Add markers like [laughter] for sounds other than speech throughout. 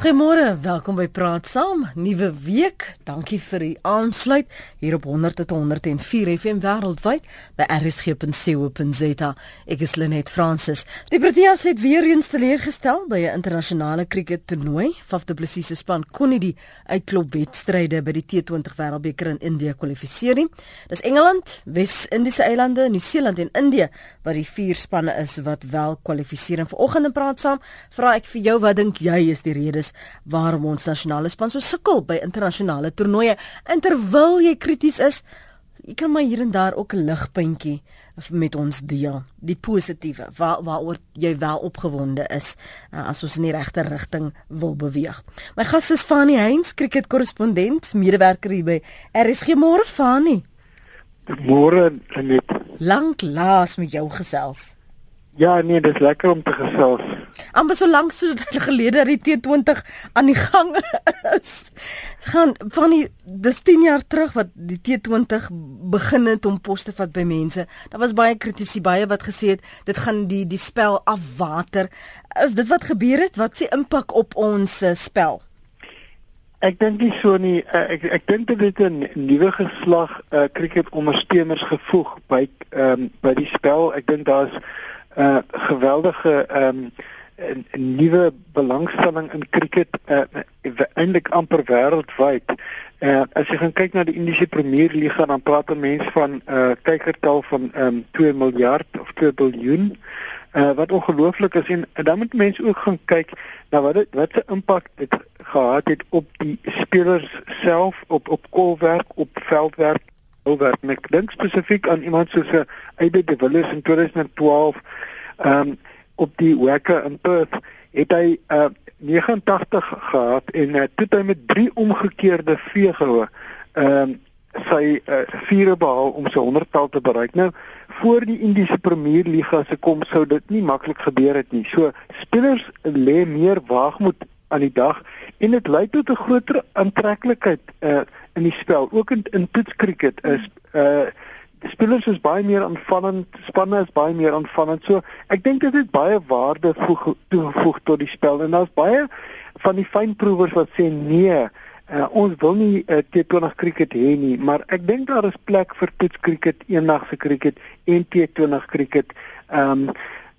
Goeiemôre, welkom by Praat Saam. Nuwe week. Dankie vir die aansluit hier op 100.104 FM wêreldwyd by rsg.co.za. Ek is Lenet Fransis. Die Proteas het weer eens teleurgestel by 'n internasionale krieket toernooi. Faf du Plessis se span kon nie die uitklopwedstryde by die T20 Wêreldbeker in Indië kwalifiseer nie. Dis Engeland, Wes-Indiese eilande, Nieu-Seeland en Indië wat die vier spanne is wat wel kwalifiseer. Vanoggend in Praat Saam vra ek vir jou wat dink jy is die redes waarom ons nasionale span so sukkel by internasionale toernooie. En terwyl jy krities is, jy kan maar hier en daar ook 'n ligpuntjie met ons deel, die positiewe waar waaroor jy wel opgewonde is uh, as ons in die regte rigting wil beweeg. My gas is Fanie Heinz, cricketkorrespondent, medewerker hier by RSG Môre Fanie. Môre net. Lank laas met jou gesels. Ja, nee, dit is lekker om te gesels. Amper so lank soos [laughs] gelede dat die T20 aan die gang is. Gaan van die dis 10 jaar terug wat die T20 begin het om pos te vat by mense. Daar was baie kritisie, baie wat gesê het dit gaan die die spel afwater. Is dit wat gebeur het? Wat s'e impak op ons uh, spel? Ek dink nie so nie. Uh, ek ek dink dit het 'n nuwe geslag uh, cricket ondersteuners gevoeg by um, by die spel. Ek dink daar's uh, geweldige ehm um, 'n nuwe belangstelling in cricket uh, eintlik amper wêreldwyd. Uh, as jy gaan kyk na die Indiese Premier Liga dan praat mense van 'n uh, kykertal van um, 2 miljard of 2 biljoen. Uh, wat ongelooflik is en, en dan moet mense ook gaan kyk na wat dit, wat se impak dit gehad het op die spelers self op op kolwerk, op veldwerk, oor ek dink spesifiek aan iemand soos 'n Eide de Villiers in 2012. Ehm um, op die wekke in Perth het hy uh 89 gehad en uh, toe hy met drie omgekeerde veegoue ehm uh, sy uh, vierde behaal om sy 100tal te bereik. Nou voor die Indiese Premier Liga se kom sou dit nie maklik gebeur het nie. So spelers lê meer waagmoed aan die dag en dit lei tot 'n groter aantreklikheid uh in die spel. Ook in in toetskriket is uh spelers is baie meer aanvallend, spanne is baie meer aanvallend. So ek dink dit het baie waarde toegevoeg tot die spel en daar's baie van die fynproevers wat sê nee, uh, ons wil nie uh, T20 cricket hê nie, maar ek dink daar is plek vir toets cricket, eendagse cricket en T20 cricket um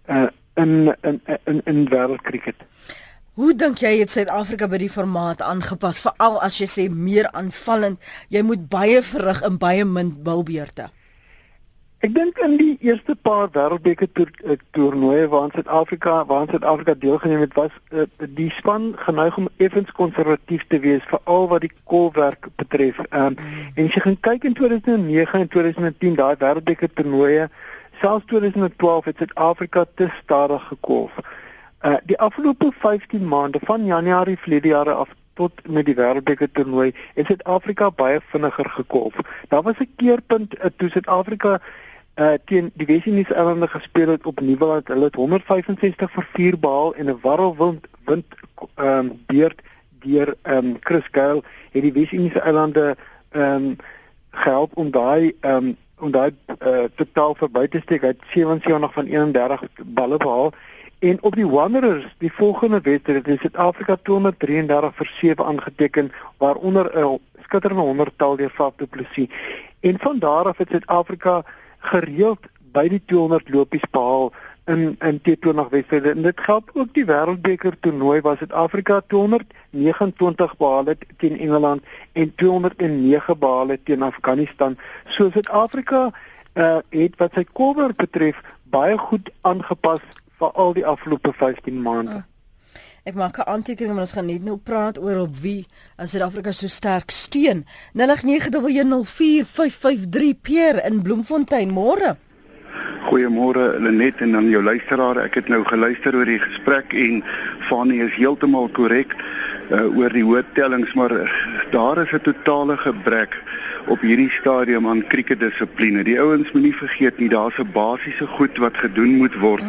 uh, in in in in wêreld cricket. Hoe dink jy het Suid-Afrika by die formaat aangepas veral as jy sê meer aanvallend, jy moet baie verrig in baie min bilbeerte? Ek dink in die eerste paar wêreldbeker eh, toernooie waaraan Suid-Afrika waaraan Suid-Afrika deelgeneem het, was uh, die span geneig om effens konservatief te wees veral wat die kolwerk betref. Um. En as jy gaan kyk in 2009 en 2010 daai wêreldbeker toernooie, selfs 2012 het Suid-Afrika te stadig gekolf. Uh, die afgelope 15 maande van Januarie vlede jaar af tot met die wêreldbeker toernooi het Suid-Afrika baie vinniger gekolf. Daar was 'n keerpunt uh, toe Suid-Afrika uh teen die Wes-Indiese eilande gespeel het op Nieuweland. Hulle het 165 vir 4 behaal en 'n warrelwind wind ehm um, beurt deur ehm um, Chris Gale het die Wes-Indiese eilande ehm um, gehelp om daai ehm um, om daai uh, totaal verby te steek. Hy het 77 van 31 balle behaal en op die Wanderers die volgende wedstryd het Suid-Afrika 233 vir 7 aangeteken waaronder 'n skitterende 100 tal deur Faf du Plessis. En van daar af het Suid-Afrika gereeld by die 200 lopies behaal in in T20 wedstryde en dit geld ook die wêreldbeker toernooi waar Suid-Afrika 229 behaal het teen Engeland en 209 behaal het teen Afghanistan. So Suid-Afrika uh, het wat sy cover betref baie goed aangepas vir al die afgelope 15 maande. Uh. Ek maak 'n aantekening maar ons gaan net nou praat oor op wie in Suid-Afrika so sterk steun. 0891104553 Pierre in Bloemfontein môre. Goeiemôre Lenet en aan jou luisteraars. Ek het nou geluister oor die gesprek en Fanie is heeltemal korrek uh, oor die hoë tellings, maar daar is 'n totale gebrek op hierdie stadium aan kriketdissipline. Die ouens moet nie vergeet nie, daar's 'n basiese goed wat gedoen moet word.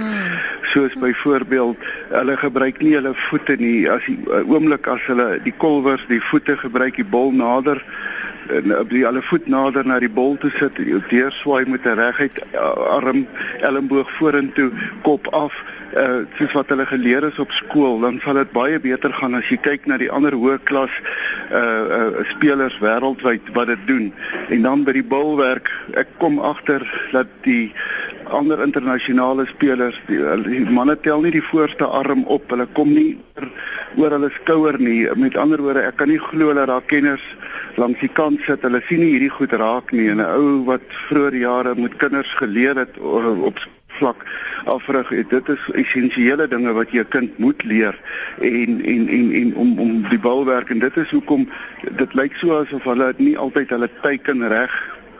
Soos byvoorbeeld, hulle gebruik nie hulle voete nie as die uh, oomblik as hulle die kolwers, die voete gebruik die bol nader en op die alle voet nader na die bol toe sit, deurswaai met 'n reguit uh, arm, elmboog vorentoe, kop af uh soos wat hulle geleer is op skool, dan sal dit baie beter gaan as jy kyk na die ander hoë klas uh uh spelers wêreldwyd wat dit doen. En dan by die bulwerk, ek kom agter dat die ander internasionale spelers, die, die manne tel nie die voorste arm op. Hulle kom nie oor hulle skouer nie. Met ander woorde, ek kan nie glo dat daar kenners langs die kant sit. Hulle sien nie hierdie goed raak nie. En 'n ou wat vroeër jare met kinders geleer het op vlak afrig. Het. Dit is essensiële dinge wat jy 'n kind moet leer en en en en om om die bouwerk en dit is hoekom dit lyk so asof hulle nie altyd hulle teiken reg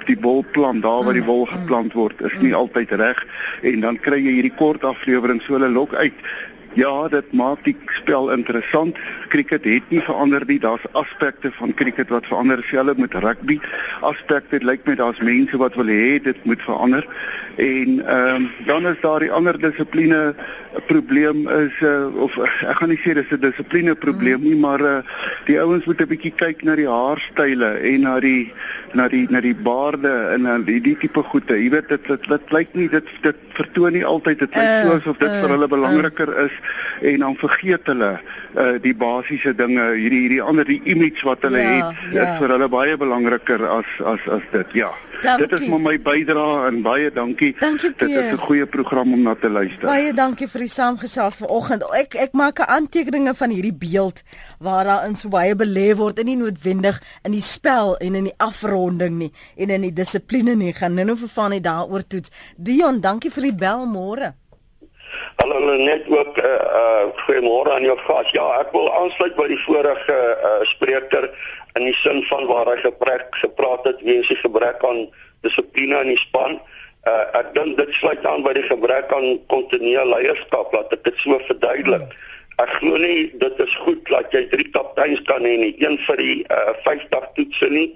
die wolplan daar waar die wol geplant word is nie altyd reg. En dan kry jy hierdie kort aflewering so hulle lok uit Ja, dit maak die spel interessant. Cricket het nie verander nie. Daar's aspekte van cricket wat verander selfs met rugby. Aspekte lyk my daar's mense wat wil hê dit moet verander. En ehm um, dan is daar die ander dissipline probleem is uh, of ek gaan nie sê dis 'n dissipline probleem nie, maar uh, die ouens moet 'n bietjie kyk na die haarstyle en na die na die na die baarde en na die die tipe goede. Jy weet dit dit dit lyk nie dit dit vertoon nie altyd dit lyk uh, so asof dit uh, vir hulle belangriker uh, is en dan vergeet hulle uh, die basiese dinge hierdie hierdie ander die image wat hulle ja, het ja. is vir hulle baie belangriker as as as dit ja dankie. dit is maar my bydrae en baie dankie, dankie dit is 'n goeie program om na te luister. Baie dankie vir die saamgesels vanoggend. Ek ek maak 'n aantekeninge van hierdie beeld waar daar in so baie belê word en nie noodwendig in die spel en in die afronding nie en in die dissipline nie. Gaan nou-nou vir van dit daaroor toets. Dion dankie vir die bel môre. Hallo net ook 'n uh, eh, uh, eh, goeiemôre aan jou gas. Ja, ek wil aansluit by die vorige uh, spreker in die sin van waar hy gepraat gepraat het weens die gebrek aan dissipline in die span. Uh, ek dink dit sluit aan by die gebrek aan kontinuele leierskap, laat ek dit so verduidelik. Ek glo nie dit is goed dat jy drie kapteins kan hê nie, een vir die uh, 50 toetse nie,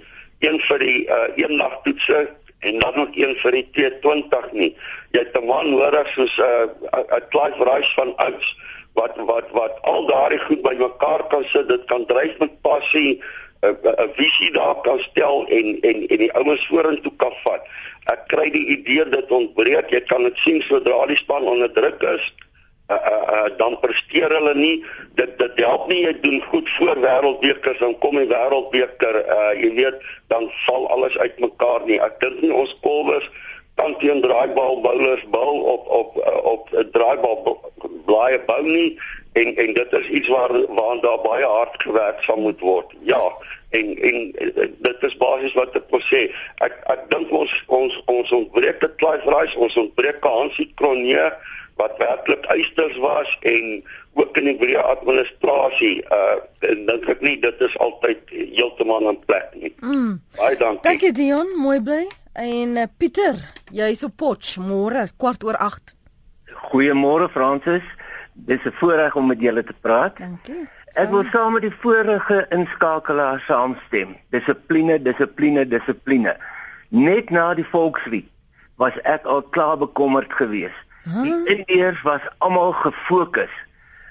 een vir die uh, een nag toetse en dan nog een vir die T20 nie. Jy het 'n man nodig soos 'n uh, 'n Clive Rice van ouds wat wat wat al daardie goed bymekaar kan sit. Dit kan dryf met passie, 'n visie daar kan stel en en en die ouens vorentoe kan vat. Ek kry die idee dat ontbreek. Jy kan dit sien sodra die span onder druk is. Uh, uh, dan presteer hulle nie. Dit dit help nie. Jy doen goed voor wêreldbekers dan kom die wêreldbeker uh, jy weet dan val alles uitmekaar nie. Ek dink nie ons kolwers kan teen draaibal bowlers bou op op uh, op 'n draaibal blaaie bou nie. En en dit is iets waar waar daar baie hard gewerk sal moet word. Ja en en dit is basies wat ek wil sê ek ek dink ons ons ons ontbreek dit Clive Rice ons ontbreek Hansie Cronje wat werklik eisters was en ook in die breë administrasie uh dink ek nie dit is altyd heeltemal in plek nie. Mm. Baie dankie. Dankie Dion, mooi bly. En uh, Pieter, jy's op Potch môre kwart oor 8. Goeiemôre Fransis. Dis 'n voorreg om met julle te praat. Dankie. Ek wil saam met die vorige inskakelaar saamstem. Dissipline, dissipline, dissipline. Net na die Volkslied was ek al klaar bekommerd geweest Die Indiërs was almal gefokus.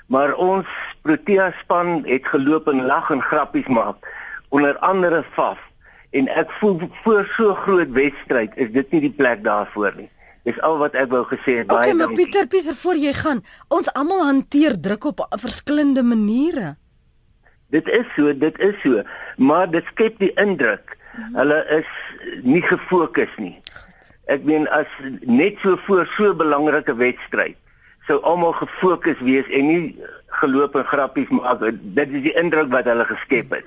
Maar ons Protea span het geloop en lag en grappies maak onder andere Faf en ek voel voor so groot wedstryd is dit nie die plek daarvoor nie. Dis al wat ek wou gesê het baie. Okay, maar Pieter, Pieter voor jy gaan, ons almal hanteer druk op verskillende maniere. Dit is so, dit is so, maar dit skep die indruk hulle is nie gefokus nie. Ek meen as net so voor so 'n belangrike wedstryd sou almal gefokus wees en nie geloop en grappies maak. Dit is die indruk wat hulle geskep het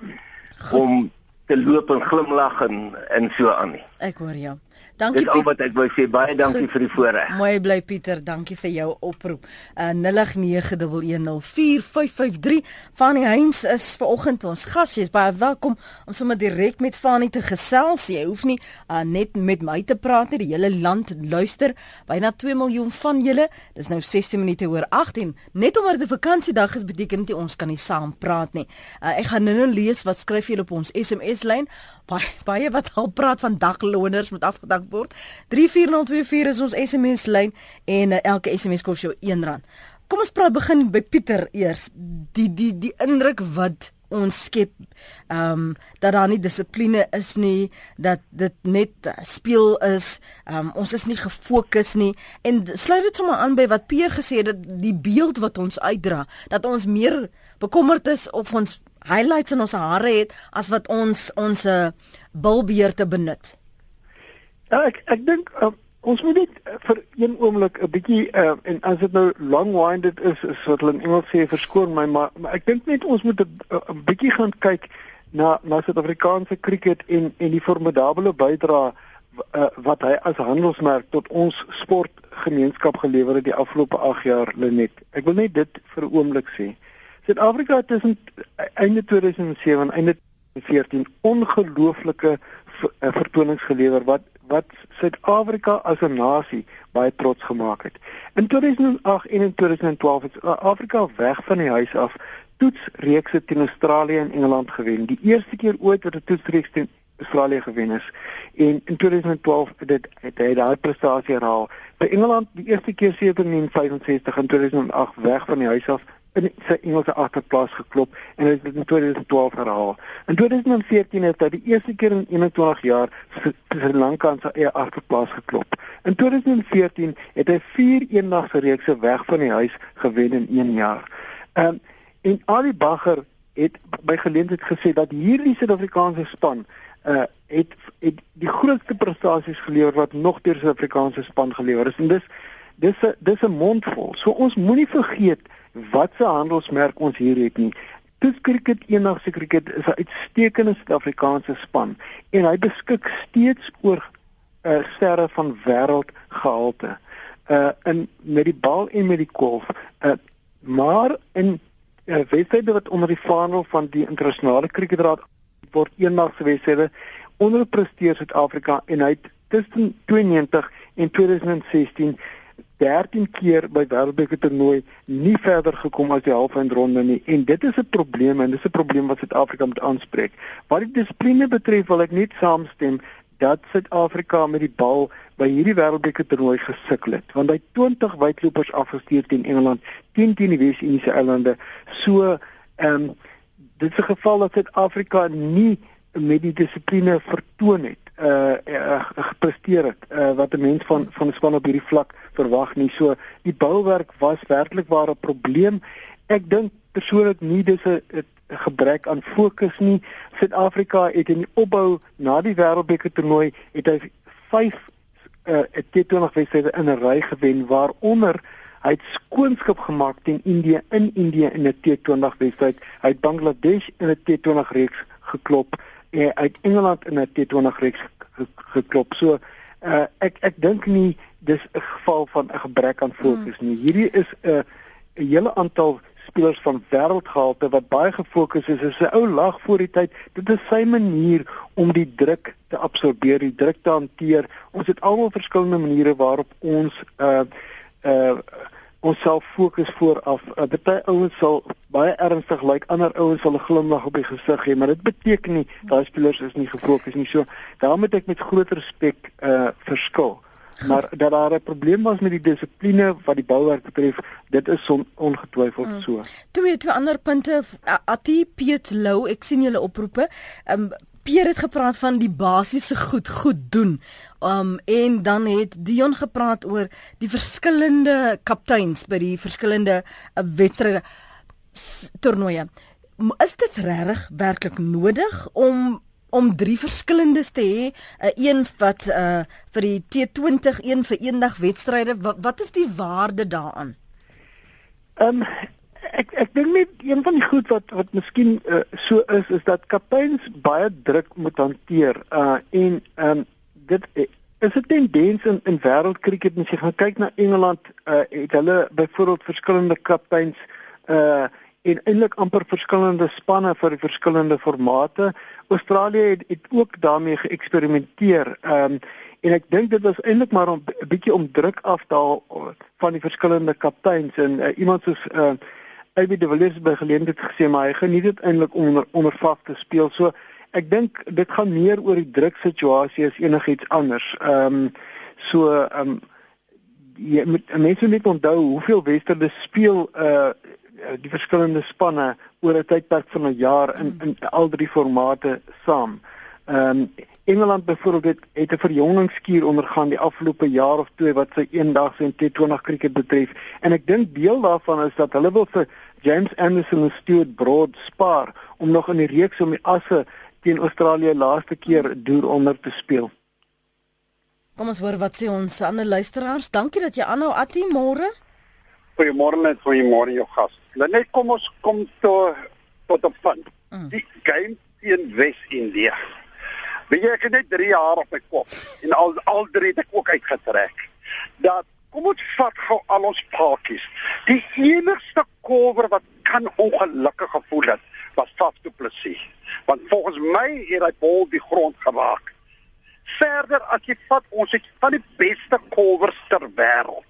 Goed. om te loop en glimlag en en so aan nie. Ek hoor jou. Dankie Piet. Dis al wat ek wou sê. Baie dankie Goed. vir die voorreg. Mooi bly Pieter. Dankie vir jou oproep. Uh 0891104553. Fanie Heinz is vanoggend ons gas. Jy is baie welkom om sommer direk met Fanie te gesels. Jy hoef nie uh net met my te praat nie. Die hele land luister. Byna 2 miljoen van julle. Dis nou 16 minute oor 18. Net omdat dit vakansiedag is, beteken dit ons kan nie saam praat nie. Uh ek gaan nou-nou lees wat skryf julle op ons SMS lyn baie baie wat al praat van dagloners moet afgedak word. 34024 is ons SMS lyn en uh, elke SMS kos jou R1. Kom ons praat begin by Pieter eers. Die die die indruk wat ons skep ehm um, dat daar nie dissipline is nie dat dit net speel is ehm um, ons is nie gefokus nie en sluit dit sommer aan by wat Peer gesê het dat die beeld wat ons uitdra dat ons meer bekommerd is of ons highlights in ons hare het as wat ons ons bilbeer te benut ja ek ek dink uh, ons moet net uh, vir een oomblik 'n bietjie uh, en as dit nou long-winded is is wat hulle in Engels sê verskoon my maar, maar ek dink net ons moet 'n bietjie gaan kyk na na Suid-Afrikaanse cricket en en die formidable bydrae uh, wat hy as handelsmerk tot ons sportgemeenskap gelewer het die afgelope 8 jaar Lenet. Ek wil net dit vir 'n oomblik sê. Suid-Afrika tussen einde 2007 en einde 2014 ongelooflike vertonings gelewer wat wat Suid-Afrika as 'n nasie baie trots gemaak het. In 2008 en in 2012 het Afrika weg van die huis af toetsreeks teen Australië en Engeland gewen. Die eerste keer ooit wat 'n toetsreeks teen Australië gewen is. En in 2012 het dit het hy daai prestasie herhaal. By Engeland die eerste keer 1765 en 2008 weg van die huis af in sy Engelse agterplaas geklop en hy het dit in 2012 herhaal. In 2014 het hy die eerste keer in 21 jaar Sri Lanka aan sy eie agterplaas geklop. In 2014 het hy vier eendagse reekse weg van die huis gewen in 1 jaar. Ehm um, en Ali Bagger het by geleentheid gesê dat hierdie Suid-Afrikaanse span uh het het die grootste prestasies gelewer wat nog deur Suid-Afrikaanse span gelewer is en dis dis 'n dis 'n mondvol. So ons moenie vergeet wat se handelsmerk ons hier het nie. Dis cricket enigste cricket is 'n uitstekende Suid-Afrikaanse span en hy beskik steeds oor uh sterre van wêreldgehalte. Uh in met die bal en met die golf. Uh maar in uh, wedstryde wat onder die vaandel van die internasionale cricketraad word eendag wedstryde onderpresteer Suid-Afrika en hy het tussen 92 en 2016 13 keer by wêreldbeker toernooi nie verder gekom as die halfeindronde nie en dit is 'n probleem en dis 'n probleem wat Suid-Afrika moet aanspreek. Wat die dissipline betref, wil ek net saamstem dat Suid-Afrika met die bal by hierdie wêreldbeker toernooi gesukkel het want hy 20 wydlopers afgestuur teen Engeland teen teen die Wes-Indiese eilande. So ehm um, dit is 'n geval dat Suid-Afrika nie met die dissipline vertoon het uh, uh gepresteer het uh, wat 'n mens van van span op hierdie vlak verwag nie. So die bouwerk was werklik waar 'n probleem. Ek dink persoonlik nie dis 'n gebrek aan fokus nie. Suid-Afrika het in die opbou na die Wêreldbeker toernooi het hy 5 uh T20 wedstryde in 'n ry gewen waaronder hy het skoonskip gemaak teen Indië in Indië in 'n T20 wedstryd. Hy het Bangladesh in 'n T20 reeks geklop uh, uit Engeland in 'n T20 reeks geklop. So uh, ek ek dink nie dis 'n geval van 'n gebrek aan fokus hmm. nie. Hierdie is 'n uh, 'n hele aantal spelers van wêreldgehalte wat baie gefokus is. Dit is 'n ou lag voor die tyd. Dit is sy manier om die druk te absorbeer, die druk te hanteer. Ons het almal verskillende maniere waarop ons uh uh ons self fokus vooraf. Uh, Party ouens sal baie ernstig lyk, like, ander ouens sal 'n glimlag op die gesig hê, maar dit beteken nie daai spelers is nie gefokus nie. So daarom moet ek met groot respek uh verskil. Maar dat daar 'n probleem was met die dissipline wat die bouwerk betref, dit is on, ongetwyfeld mm. so. Twee twee ander punte, Ati Piet Lou, ek sien julle oproepe. Um Pierre het gepraat van die basiese goed goed doen. Um en dan het Dion gepraat oor die verskillende kapteins by die verskillende uh, wedstryde toernooie. Is dit regtig werklik nodig om om drie verskillendes te hê, uh, een wat uh vir die T20 een vir eendag wedstryde, wat, wat is die waarde daaraan? Ehm um, ek ek dink net een van die goed wat wat miskien uh, so is is dat kapteins baie druk moet hanteer uh en ehm um, dit uh, is 'n tendens in in wêreldkriket as jy gaan kyk na Engeland uh het hulle byvoorbeeld verskillende kapteins uh en eintlik amper verskillende spanne vir die verskillende formate. Australië het, het ook daarmee geëksperimenteer. Ehm um, en ek dink dit was eintlik maar 'n bietjie om druk af te haal van die verskillende kapteins en uh, iemand soos uh AB de Villiers by geleentheid gesê maar hy geniet dit eintlik om onder onder vas te speel. So ek dink dit gaan meer oor die druk situasie as enigiets anders. Ehm um, so ehm um, jy moet mense net onthou hoeveel Westerde speel uh die verskillende spanne oor 'n tydperk van 'n jaar in in al drie formate saam. Ehm um, Engeland byvoorbeeld het, het 'n verjongingskuur ondergaan die afgelope jaar of twee wat sy eendagse en T20 krieket betref en ek dink deel daarvan is dat hulle wil vir James Anderson en Stuart Broad spaar om nog in die reeks om die asse teen Australië laaste keer deur onder te speel. Kom ons hoor wat sê ons ander luisteraars. Dankie dat jy aanhou Attie môre. Goeiemôre net vir môre jou gas. Net kom ons kom tot tot op punt. Mm. Die game teen Wes-Indië. Weet jy ek het net 3 jaar op my kop en al al drie het ek ook uitgetrek. Dat kom ons vat gou al ons paadjies. Die enigste cover wat kan ongelukkig gevoel het was Faf du Plessis. Want volgens my het hy bol die grond geraak. Verder as jy vat ons het van die beste covers ter wêreld.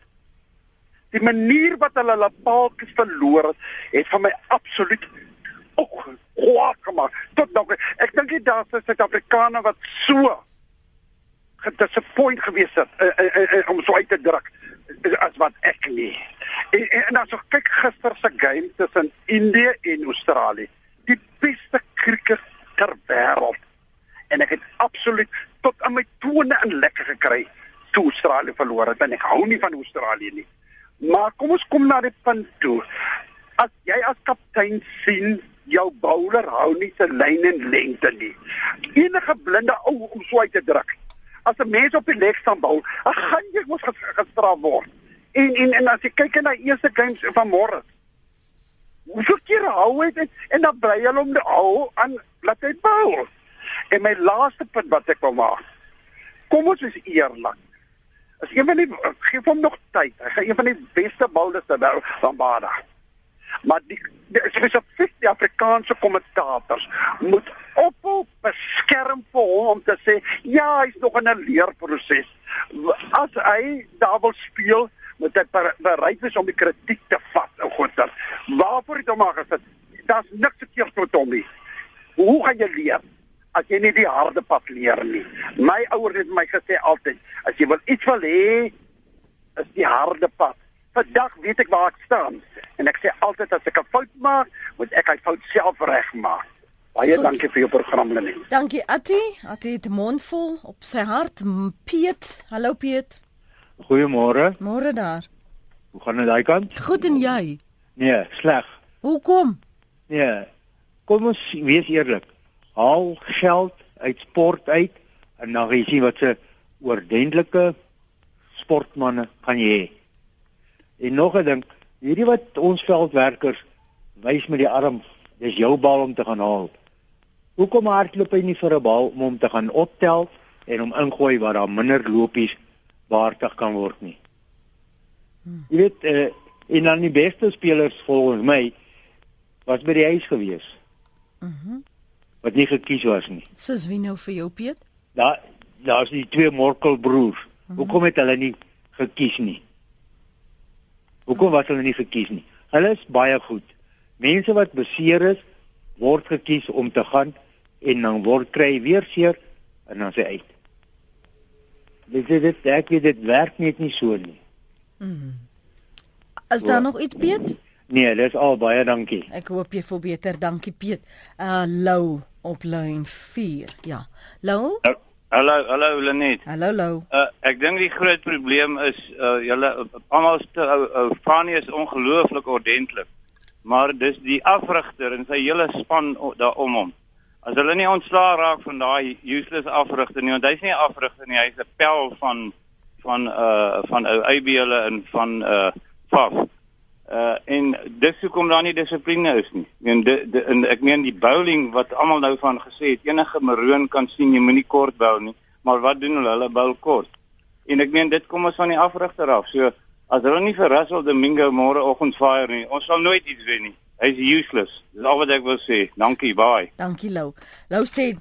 Die manier wat hulle hulle paadjies verloor het, het vir my absoluut ook kwaad gemaak. Tot nou ek dink dit daar is Suid-Afrikaners wat so gedisappoint gewees het uh, uh, uh, uh, om so uit te druk as wat ek nie. En, en, en as ek kyk gister se game tussen Indië en Australië, die beste krieket ter wêreld. En ek het absoluut tot aan my tone in lekker gekry toe Australië verloor het. En ek hou nie van Australië nie. Maar kom ons kom na die punt toe. As jy as kaptein sien jou bowler hou nie sy lyn en lengte nie. Enige blinde ou om uit te druk. As 'n mens op die leg staan bou, dan gaan jy mos gestraf word. En en en as jy kyk na eerste games van môre. Hoeveel keer hou hy dit en dan bly hulle om die hou aan laat hy bou. En my laaste punt wat ek wil maak. Kom ons is eerlik. As een van die gee hom nog tyd. Hy gaan een van die beste bowlers ter wêreld van Bada. Maar die spesifiek die Afrikaanse kommentators moet ophou beskerm vir hom om te sê ja, hy's nog in 'n leerproses. As hy daar wil speel, moet hy bereid wees om die kritiek te vat. O God, dan waarvoor het hom maar gesit? Daar's niks verkeerd met hom nie. Hoe gaan jy leer? As jy nie die harde pad leer nie. My ouers het my gesê altyd, as jy wil iets wil hê, is die harde pad. Vandag weet ek waar ek staan. En ek sê altyd as ek 'n fout maak, moet ek hy fout self regmaak. Baie Goed. dankie vir jou program Lenie. Dankie Atti. Atti het mondvol op sy hart. Piet, hallo Piet. Goeiemôre. Môre daar. Hoe gaan dit daai kant? Goed en jy? Nee, sleg. Hoekom? Nee. Kom ons wees eerlik. Haal geld uit sport uit en dan jy sien wat se oordentlike sportmense kan jy hê. En nog 'n ding, hierdie wat ons veldwerkers wys met die arm, dis jou bal om te gaan haal. Hoekom hardloop hy nie vir 'n bal om hom te gaan optel en hom ingooi waar daar minder lopies waardig kan word nie? Jy weet, uh, en dan die beste spelers volgens my was by die huis gewees. Mhm. Mm wat nie gekies was nie. Soos wie nou vir jou Piet? Daar daar's die twee Morkel broers. Mm -hmm. Hoekom het hulle nie gekies nie? Hoekom was hulle nie gekies nie? Hulle is baie goed. Mense wat beseer is, word gekies om te gaan en dan word kry weer seer en dan sê uit. Dit dit dit ek weet dit werk net nie so nie. Mhm. Is daar nog iets Piet? Nee, dis al baie dankie. Ek hoop jy voel beter. Dankie Piet. Uh Lou op lyn 4. Ja. Lou? Uh, Hallo, hallo Lenet. Hallo Lou. Uh ek dink die groot probleem is uh julle almal se ou ou Fanie is ongelooflik ordentlik. Maar dis die afrigter en sy hele span daarom hom. As hulle nie ontslaa raak van daai useless afrigter nie, want hy's nie 'n afrigter nie, hy's 'n pel van van uh van ou Abiele en van uh Faf. Uh en dis hoekom daar nie dissipline is nie. Ek meen die en ek meen die bowling wat almal nou van gesê het, enige maroon kan sien jy moenie kort bowl nie, maar wat doen hulle? Hulle bowl kort. En ek meen dit kom ons van die afrigter af. So as hulle nie vir Russell Domingo môreoggend fire nie, ons sal nooit iets wen nie. Hy's useless. Dis al wat ek wil sê. Dankie, bye. Dankie Lou. Lou sê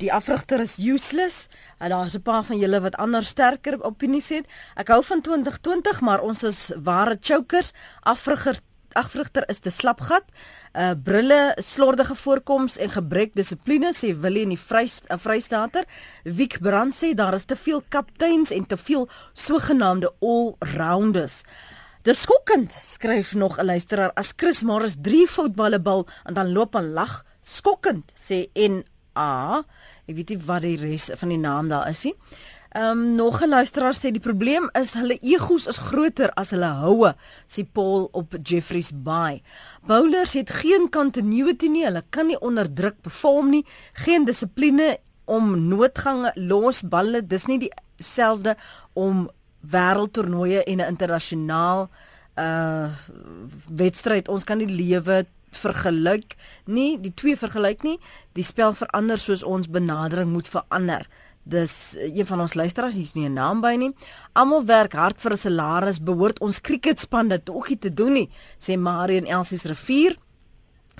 die afrigter is useless. En daar's 'n paar van julle wat ander sterker opinies het. Ek hou van 2020, maar ons is ware chokers. Afrigter afrigter is te slapgat. Uh brille, slordige voorkoms en gebrek dissipline sê Willie in die Vry uh, Vrystater. Wiek Brand sê daar is te veel kapteins en te veel sogenaamde all-rounders. Dis skokkend, skryf nog 'n luisteraar as Chris Morris 3 voetballe bal en dan loop en lag. Skokkend, sê NA. Ek weet nie wat die res van die naam daar is nie. Ehm um, nog 'n luisteraar sê die probleem is hulle egos is groter as hulle houe, sê Paul op Jeffreys Bay. Bowlers het geen continuity nie, hulle kan nie onder druk perform nie, geen dissipline om noodgange los balle, dis nie dieselfde om wêreldtoernooie en 'n internasionaal uh wedstryd. Ons kan die lewe vergelyk nie, die twee vergelyk nie. Die spel verander soos ons benadering moet verander. Dis een van ons luisteraars, hier's nie 'n naam by nie. Almal werk hard vir 'n salaris, behoort ons cricketspan dit ook nie te doen nie, sê Marie en Elsie se rivier.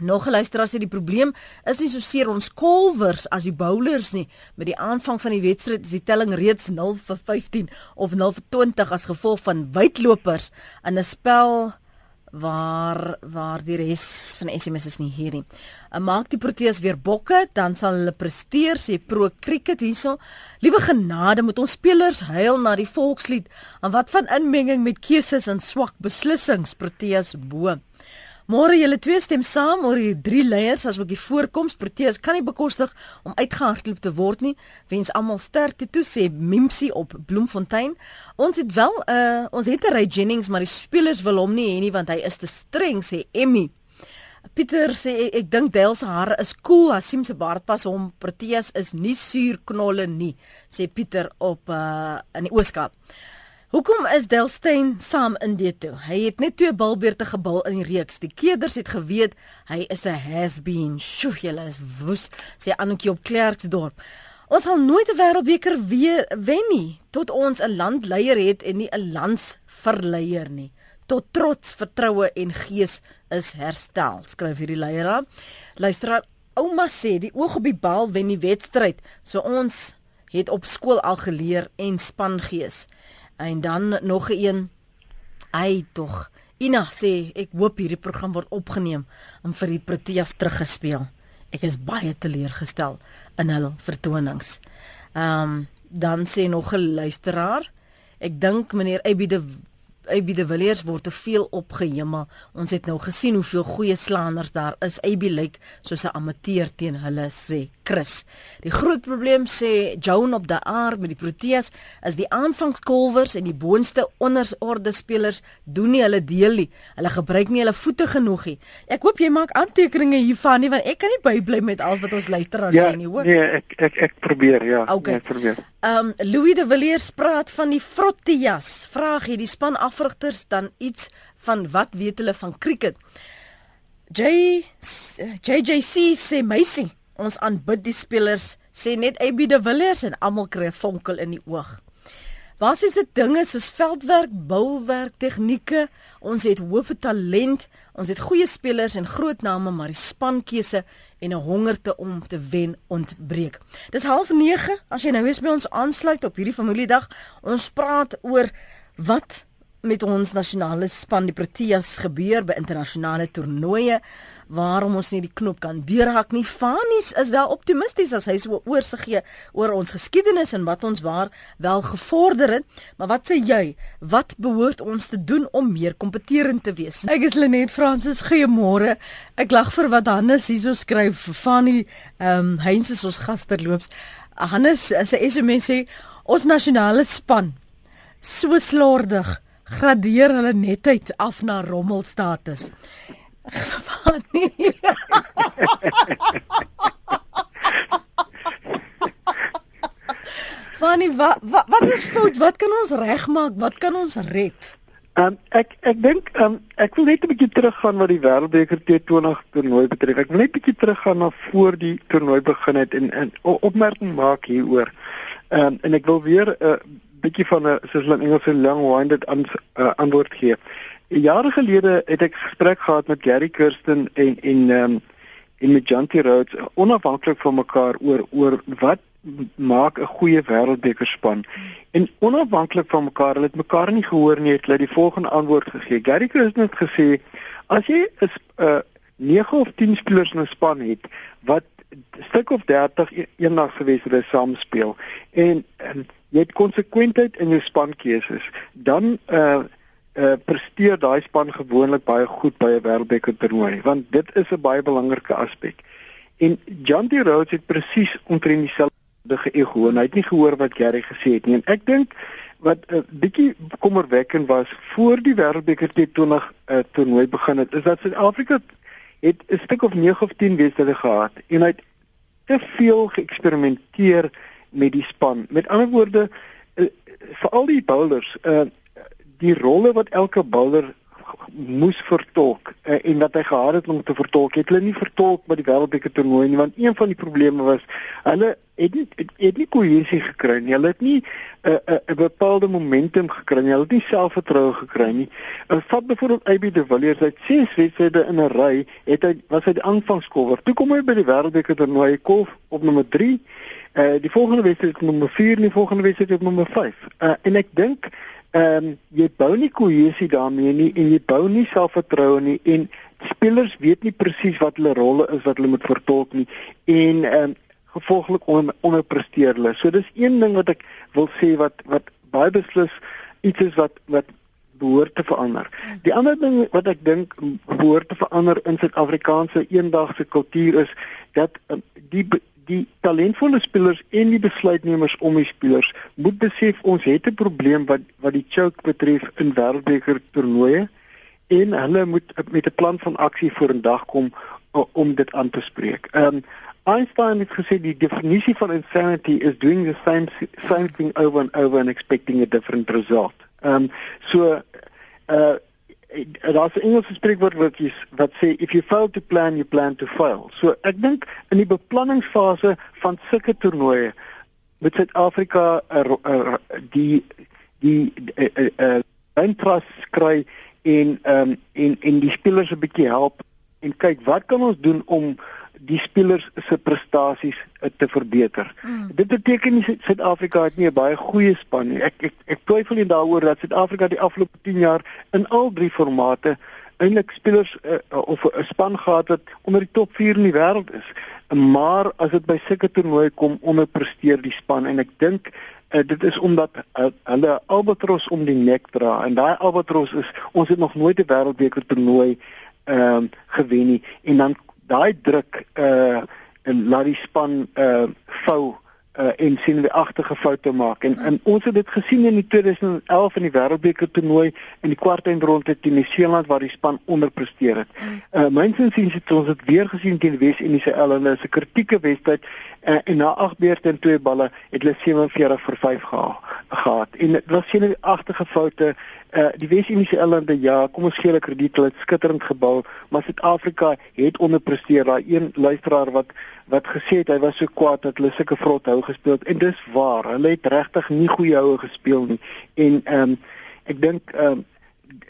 Nog 'n luisteraar sê die probleem is nie so seer ons kolwers as die bowlers nie. Met die aanvang van die wedstryd is die telling reeds 0 vir 15 of 0 vir 20 as gevolg van wydlopers in 'n spel waar waar die res van SMS is nie hier nie. En maak die Proteas weer bokke, dan sal hulle presteer sê Pro Cricket hierso. Liewe genade, moet ons spelers huil na die volkslied. En wat van inmenging met keuses en swak beslissings Proteas bo. Môre julle twee stem saam oor die drie leiers as ook die voorkoms Proteas kan nie bekostig om uitgehardloop te word nie. Wens almal sterkte toe sê Mimsie op Bloemfontein. Ons het wel uh, ons het 'n Ray Jennings, maar die spelers wil hom nie hê nie want hy is te streng sê Emmy. Pieter sê ek, ek dink Dale se hare is cool, Hasim se baard pas hom. Proteas is nie suurknolle nie, sê Pieter op uh, in die Ooskaap. Hoekom is Delstein saam in dit toe? Hy het net twee bilbeerte gebul in die reeks. Die keerders het geweet hy is 'n has-been. Sjoe, julle is woes, sê Annetjie op Klerksdorp. Ons sal nooit 'n wêreldbeker weer wen nie tot ons 'n landleier het en nie 'n landsverleier nie. Tot trots, vertroue en gees is herstel, skryf hierdie leier. Luisteraar, ouma sê die oog op die bal wen die wedstryd. So ons het op skool al geleer en spangees. En dan nog 'n een. Ai tog. Ina sê ek hoop hierdie program word opgeneem en vir die Proteas teruggespeel. Ek is baie teleurgestel in hul vertonings. Ehm um, dan sê nog 'n luisteraar. Ek dink meneer Abide AB de Villiers word te veel opgehemel. Ons het nou gesien hoeveel goeie slaanders daar is. AB lyk soos 'n amateur teen hulle sê Chris. Die groot probleem sê Joan op die aar met die Proteas is die aanvangskolwers en die boonste onderorde spelers doen nie hulle deel nie. Hulle gebruik nie hulle voete genoeg nie. Ek hoop jy maak aantekeninge hiervan nie want ek kan nie bybly met alles wat ons luisteraars ja, sê nie, hoor. Nee, ek ek ek probeer, ja. Okay. Nee, ek probeer. Ehm um, Louis de Villiers praat van die Frottias. Vraag hier die span afrigters dan iets van wat weet hulle van cricket? J JJC sê meisie, ons aanbid die spelers, sê net AB de Villiers en almal kry 'n vonkel in die oog. Basies dit dinge soos veldwerk, bouwerk, tegnieke, ons het hoë talent, ons het goeie spelers en groot name, maar die spankeuse en 'n hongerte om te wen ontbreek. Dis 09:30 as jy nou weer by ons aansluit op hierdie familiedag. Ons praat oor wat met ons nasionale span die Proteas gebeur by internasionale toernooie waarom ons nie die knop kan deurhak nie. Fanies is wel optimisties as hy so oorsig gee oor ons geskiedenis en wat ons waar wel gevorder het. Maar wat sê jy? Wat behoort ons te doen om meer kompeterend te wees? Ek is Lenet Fransis. Goeiemôre. Ek lag vir wat Hannes hierso skryf. Fanie, ehm um, Heinz is ons gasterloops. Hannes sê SMS sê ons nasionale span so slordig gradeer hulle netheid af na rommelstatus. Fanny. [laughs] Fanny, wat, wat wat is fout? Wat kan ons regmaak? Wat kan ons red? Um, ek ek dink um, ek wil net 'n bietjie teruggaan wat die Wêreldbeker T20 toernooi betref. Ek wil net bietjie teruggaan na voor die toernooi begin het en 'n opmerking maak hieroor. Ehm um, en ek wil weer 'n uh, bietjie van 'n soos hulle in Engels 'n long-winded uh, antwoord gee. Jare gelede het ek gesprek gehad met Gary Kirsten en en ehm um, en met Janty Rhodes onafhanklik van mekaar oor oor wat maak 'n goeie wêreldbekerspan. En onafhanklik van mekaar, hulle het mekaar nie gehoor nie, het hulle die volgende antwoord gegee. Gary Kirsten het gesê as jy 'n uh, 9 of 10 spelers in 'n span het wat stuk of 30 e-, eendag gewees het hulle saam speel en, en jy het konsekwentheid in jou spankeuses, dan uh uh, presteer daai span gewoonlik baie goed by 'n wêreldbeker toernooi want dit is 'n baie belangrike aspek. En Janty Rhodes het presies omtrent dieselfde geëgo en hy het nie gehoor wat Gary gesê het nie. En ek dink wat 'n uh, bietjie kommerwekkend was voor die wêreldbeker T20 uh, toernooi begin het, is dat Suid-Afrika het 'n stuk of 9 of 10 wedstryde gehad en hy het te veel geëksperimenteer met die span. Met ander woorde, uh, vir al die bowlers, uh, die rolle wat elke bowler moes vertolk uh, en wat hy gehad het om te vertolk, het hulle nie vertolk by die wêreldbeker toernooi nie want een van die probleme was hulle het nie het, het nie kohesie gekry nie. Hulle het nie 'n uh, 'n uh, 'n bepaalde momentum gekry nie. Hulle het nie selfvertroue gekry nie. Uh, vat byvoorbeeld AB de Villiers uit ses wedstryde in 'n ry, het hy was hy die aanvangskolwer. Toe kom hy by die wêreldbeker toernooi kolf op nommer 3. Uh die volgende wedstryd op nommer 4 en die volgende wedstryd op nommer 5. Uh en ek dink ehm um, jy bou nie kohesie daarmee nie en jy bou nie selfvertroue nie en spelers weet nie presies wat hulle rolle is wat hulle moet vertolk nie en ehm um, gevolglik on, onderpresteer hulle. So dis een ding wat ek wil sê wat wat baie beslis iets is wat wat behoort te verander. Die ander ding wat ek dink behoort te verander in Suid-Afrikaanse eendagse kultuur is dat um, die die talentvolle spelers en die besluitnemers om die spelers moet besef ons het 'n probleem wat wat die choke betref in wêreldbeker toernooie en hulle moet met 'n plan van aksie vorendag kom om dit aan te spreek. Ehm um, Einstein het gesê die definisie van insanity is doing the same same thing over and over and expecting a different result. Ehm um, so uh daar's 'n Engelse spreekwoord wat is wat sê if you fail to plan you plan to fail. So ek dink in die beplanningsfase van sulke toernooie met Suid-Afrika uh, uh, die die uh, interest uh, kry en um, en en die spelers 'n bietjie help en kyk wat kan ons doen om die spelers se prestasies te verbeter. Mm. Dit beteken nie Suid-Afrika het nie 'n baie goeie span nie. Ek ek ek twyfel nie daaroor dat Suid-Afrika die afgelope 10 jaar in al drie formate eintlik spelers uh, of 'n span gehad het onder die top 4 in die wêreld is. Maar as dit by sulke toernooie kom, onderpresteer die span en ek dink uh, dit is omdat uh, hulle albatros om die nek dra en daai albatros is ons het nog nooit 'n wêreldbeker toernooi ehm uh, gewen nie en dan daai druk uh en laat die span uh vou uh en sien die agterge foute maak en, en ons het dit gesien in die 2011 in die wêreldbeker toernooi in die kwartfinale teen Nieu-Seeland waar die span onderpresteer het. Uh myns insiens het ons dit weer gesien teen Wes-Indiese Ellende, 'n kritieke wedstryd uh, en na 8 beurte en 2 balle het hulle 47 vir 5 gehad. En dit was sien die agterge foute Uh die Wes-Indiese eilande ja, kom ons gee hulle krediet, hulle het skitterend gebou, maar Suid-Afrika het onderpresteer. Daai een luisteraar wat wat gesê het hy was so kwaad dat hulle sulke vrot hou gespeel het en dis waar. Hulle het regtig nie goeie houe gespeel nie. En ehm um, ek dink ehm um,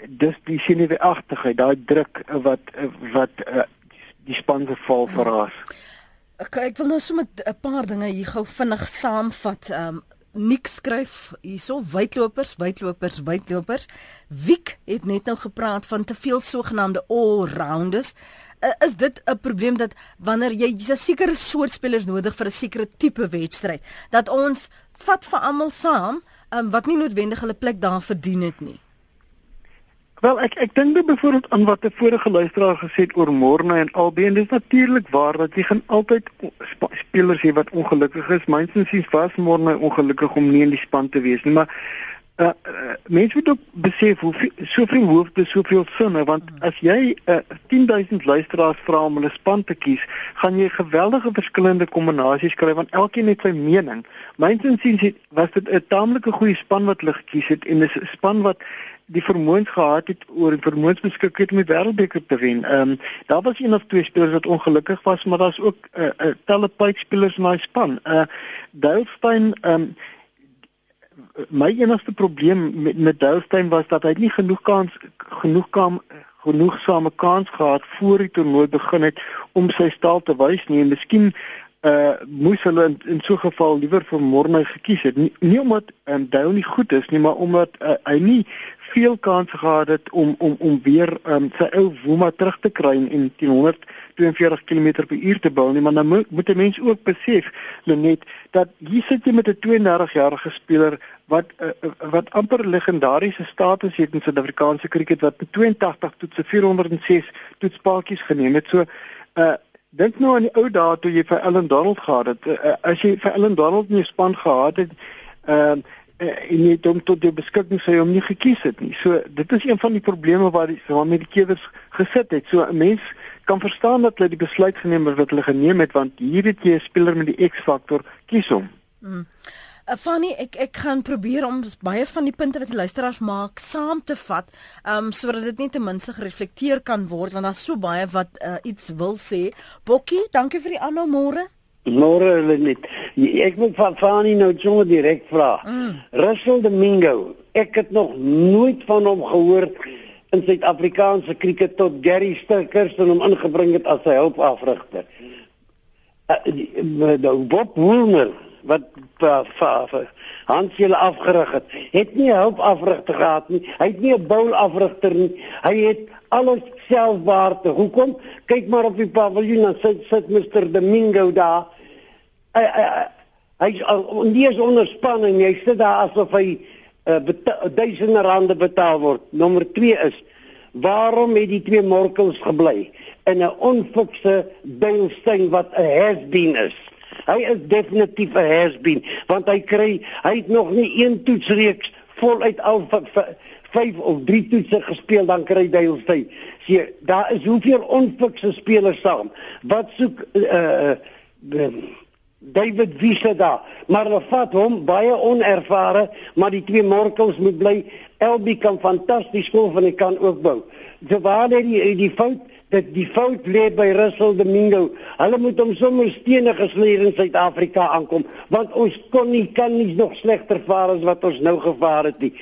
dis die sineweagtigheid, daai druk wat wat uh, die span se val verraas. Ek ek wil nou sommer 'n paar dinge hier gou vinnig saamvat. Ehm um, Nik skryf hierso wydlopers, wydlopers, wydlopers. Wiek het net nou gepraat van te veel sogenaamde all-rounders. Uh, is dit 'n probleem dat wanneer jy 'n sekere soort spelers nodig vir 'n sekere tipe wedstryd, dat ons vat vir almal saam um, wat nie noodwendig hulle plek daar verdien het nie? Wel ek ek dink dit byvoorbeeld aan wat 'n vorige luisteraar gesê het oor Morne en albei en dit is natuurlik waar dat jy gaan altyd spelers hê wat ongelukkig is. Mynsins is vas Morne ongelukkig om nie in die span te wees nie, maar uh, uh mense moet ook besef hoe soveel hoofde soveel sinne want as jy uh, 10000 luisteraars vra om hulle span te kies, gaan jy geweldige verskillende kombinasies kry want elkeen het sy mening. Mynsins sien was dit 'n taamlike goeie span wat hulle gekies het en 'n span wat die vermoëns gehad het oor vermoëns beskik het om die wêreldbeker te wen. Ehm um, daar was een of twee spelers wat ongelukkig was, maar daar's ook 'n uh, eh, uh, eh, talle pype spelers in daai span. Uh Duilstein ehm um, my enigste probleem met met Duilstein was dat hy nie genoeg kans genoeg kam genoegsame kans gehad voor die toernooi begin het om sy staal te wys nie en miskien uh moes hulle in, in so 'n geval liewer vir Morne gekies het nie, nie omdat um, Dale nie goed is nie maar omdat uh, hy nie veel kans gehad het om om om weer um, sy ou Woema terug te kry en teen 100 42 km/h te bou nie, maar dan moet, moet 'n mens ook besef Lenet dat hier sit jy met 'n 32-jarige speler wat uh, wat amper legendariese status het in Suid-Afrikaanse kriket wat met 82 toetse 406 toetspaadjies geneem het. So uh dink nou aan die ou dae toe jy vir Ellen Donald gehad het. Uh, as jy vir Ellen Donald in jou span gehad het, ehm uh, en jy hom tot jou beskikking sou hom nie gekies het nie. So dit is een van die probleme waar die waarmee die kewers gesit het. So 'n mens kan verstaan dat hulle die besluit geneem het wat hulle geneem het want hier het jy 'n speler met die X-faktor kies hom. Mm. Fanny, ek ek gaan probeer om baie van die punte wat die luisteraars maak saam te vat, um sodat dit net ten minste gereflekteer kan word want daar's so baie wat uh, iets wil sê. Bokkie, dankie vir die aanhou môre. Môre hulle net. Ek moet van Fani nou sommer direk vra. Mm. Russell Domingo, ek het nog nooit van hom gehoor in Suid-Afrikaanse krieket tot Gary Stirkers en hom ingebring het as sy hulpafrigter. Uh, uh, Bob Woolmer wat Hans hulle afgerig het, het nie hulpafrigter gehad nie. Hy het nie 'n bowl afrigter nie. Hy het alles self beheer. Hoekom? Kyk maar op die paviljoen en sit sit Mr Domingo daar. Hy hy hy nie is onder spanning. Hy sit daar asof hy uh, duisende rande betaal word. Nommer 2 is waarom het die twee morkels gebly in 'n onfikse Dale wat 'n has-been is? Hy is definitief 'n has-been want hy kry hy het nog nie een toetsreeks voluit al 5 of 3 toetse gespeel dan kry Dale Steyn. Sien, daar is hoeveel onfikse spelers saam. Wat soek uh, uh David Wieser daar, maar hulle vat hom baie onervare, maar die twee morkels moet bly. Elbi kan fantasties golf en hy kan ook bou. So waar lê die die fout? Dat die fout lê by Russell Domingo. Hulle moet hom sommer stene gesleer in Suid-Afrika aankom, want ons kon nie kan nie nog slegter vaar as wat ons nou gevaar het nie.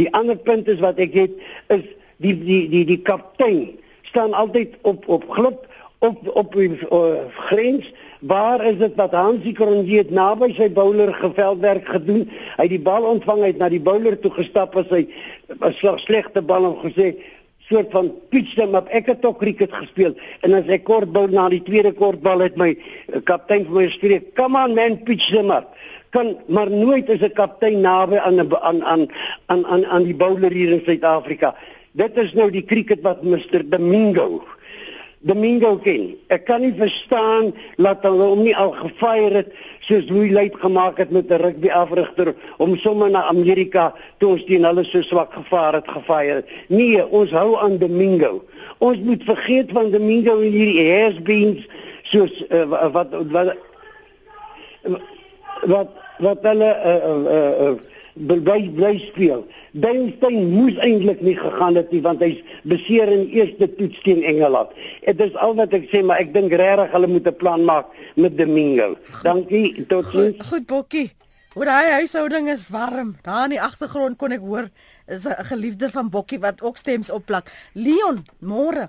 Die ander punt is wat ek het is die die die die kaptein staan altyd op op glip op op die uh, grens Waar is dit dat Hansie Kronje het naby sy bowler geveldwerk gedoen? Hy het die bal ontvang uit na die bowler toe gestap as hy 'n slag slegte bal en gesê soort van pitch them up. Ek het ook cricket gespeel en as ek kort bou na die tweede kort bal het my uh, kaptein vir my gestreek. Come on man, pitch them up. Kan maar nooit is 'n kaptein naby aan 'n aan aan aan aan aan die bowler hier in Suid-Afrika. Dit is nou die cricket wat Mr Domingo Domingo ken. Ek kan nie verstaan dat hulle hom nie al gefire het soos Louis Luit gemaak het met 'n rugby afrigter om sommer na Amerika toe ons teen hulle so swak gevaar het gefire. Nee, ons hou aan Domingo. Ons moet vergeet van Domingo en hierdie has-beens soos uh, wat wat wat wat hulle uh, uh, uh, bly bly speel. Deinstein moes eintlik nie gegaan het nie want hy's beseer in eerste toets teen Engeland. Dit is al wat ek sê, maar ek dink regtig hulle moet 'n plan maak met Domingo. Dankie. Totsiens. Goed, goed Bokkie. Hoe daai huishouding is warm. Daar in die agtergrond kon ek hoor is 'n geliefde van Bokkie wat ook stems opplak. Leon, môre.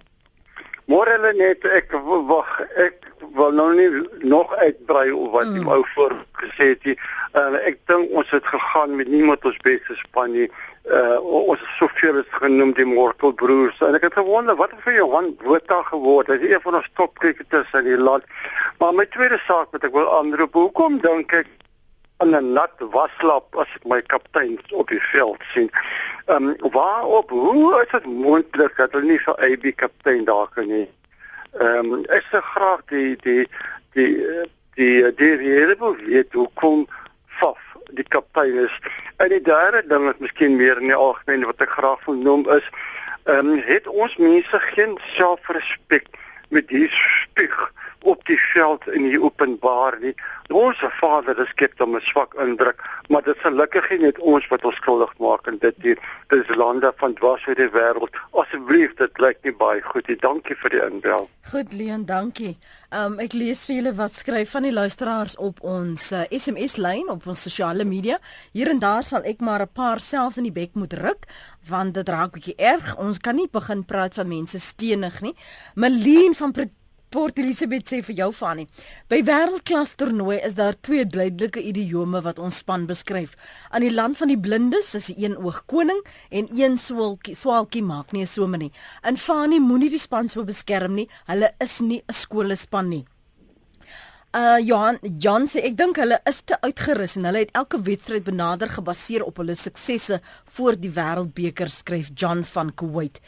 Môre hulle net ek wag ek wil nou nie nog uitbrei oor wat die mm. ou voor gesê het nie. Uh, ek dink ons het gegaan met niemand ons beste span nie. Uh, ons is soveel is genoem die Morkel broers en ek het gewonder wat het van Johan Botha geword? Hy is een van ons top kriketers in die land. Maar my tweede saak wat ek wil aanroep, hoekom dink ek in 'n nat waslap as ek my kaptein op die veld sien. Ehm um, waarop hoe is dit moontlik dat hulle nie so AB kaptein daar kan nie? Ehm um, ek sê graag die die die die die hele weet hoe kom Faf die kaptein is. En die derde ding wat miskien meer in die algemeen wat ek graag wil noem is ehm um, het ons mense geen selfrespek met hier spieg op die veld in die openbaar nie. Ons Vader is skep om 'n swak indruk, maar dit is gelukkig nie net ons wat ons skuldig maak en dit hier dis lande van dwars oor die wêreld. Asseblief, dit lyk nie baie goed nie. Dankie vir die inbel. Goed Leon, dankie. Um ek lees vir julle wat skryf van die luisteraars op ons uh, SMS lyn op ons sosiale media. Hier en daar sal ek maar 'n paar selfs in die bek moet ruk want dit raak bietjie erg. Ons kan nie begin praat van mense stenig nie. Meline van Port Elizabeth sê vir jou Fanny. By wêreldklas toernooi is daar twee duidelike idiome wat ons span beskryf. Aan die land van die blindes is 'n een oog koning en een swaalkie swaalkie maak nie 'n somme nie. In Fanny moenie die span so beskerm nie. Hulle is nie 'n skoolspan nie. Uh Johan Jan sê ek dink hulle is te uitgerus en hulle het elke wedstryd benader gebaseer op hulle suksesse voor die Wêreldbeker skryf John van Kuwait.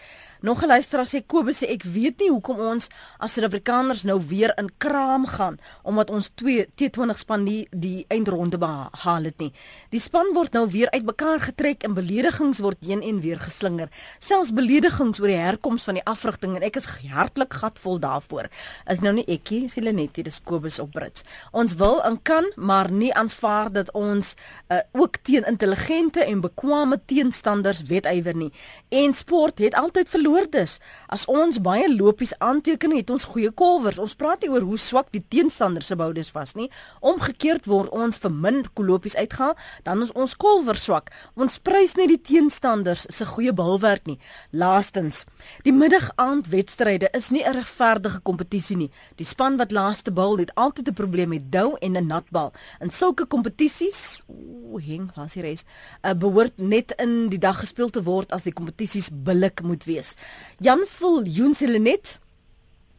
Nog 'n luisteraar sê Kobus sê ek weet nie hoekom ons as Suid-Afrikaners nou weer in kraam gaan omdat ons 2 T20 span nie die eindronde behaal het nie. Die span word nou weer uitmekaar getrek en beledigings word heen en weer geslinger. Selfs beledigings oor die herkoms van die afrigting en ek is hartlik gatvol daarvoor. Is nou nie ekkie, sê Lenet, dis Kobus op Brits. Ons wil en kan maar nie aanvaar dat ons uh, ook teen intelligente en bekwame teenstanders wetywer nie. En sport het altyd verloor woordes. As ons baie lopies aanteken het ons goeie kolwers. Ons praat nie oor hoe swak die teenstander se bouders was nie. Omgekeerd word ons vir min lopies uitgehaal, dan is ons kolwers swak. Ons prys nie die teenstanders se goeie bulwerk nie. Laastens, die middagaandwedstryde is nie 'n regverdige kompetisie nie. Die span wat laaste bal het altyd 'n probleem met dou en 'n natbal. In sulke kompetisies, ooh, hing vas hier is, uh, behoort net in die dag gespeel te word as die kompetisies billik moet wees. Jan Viljoen se net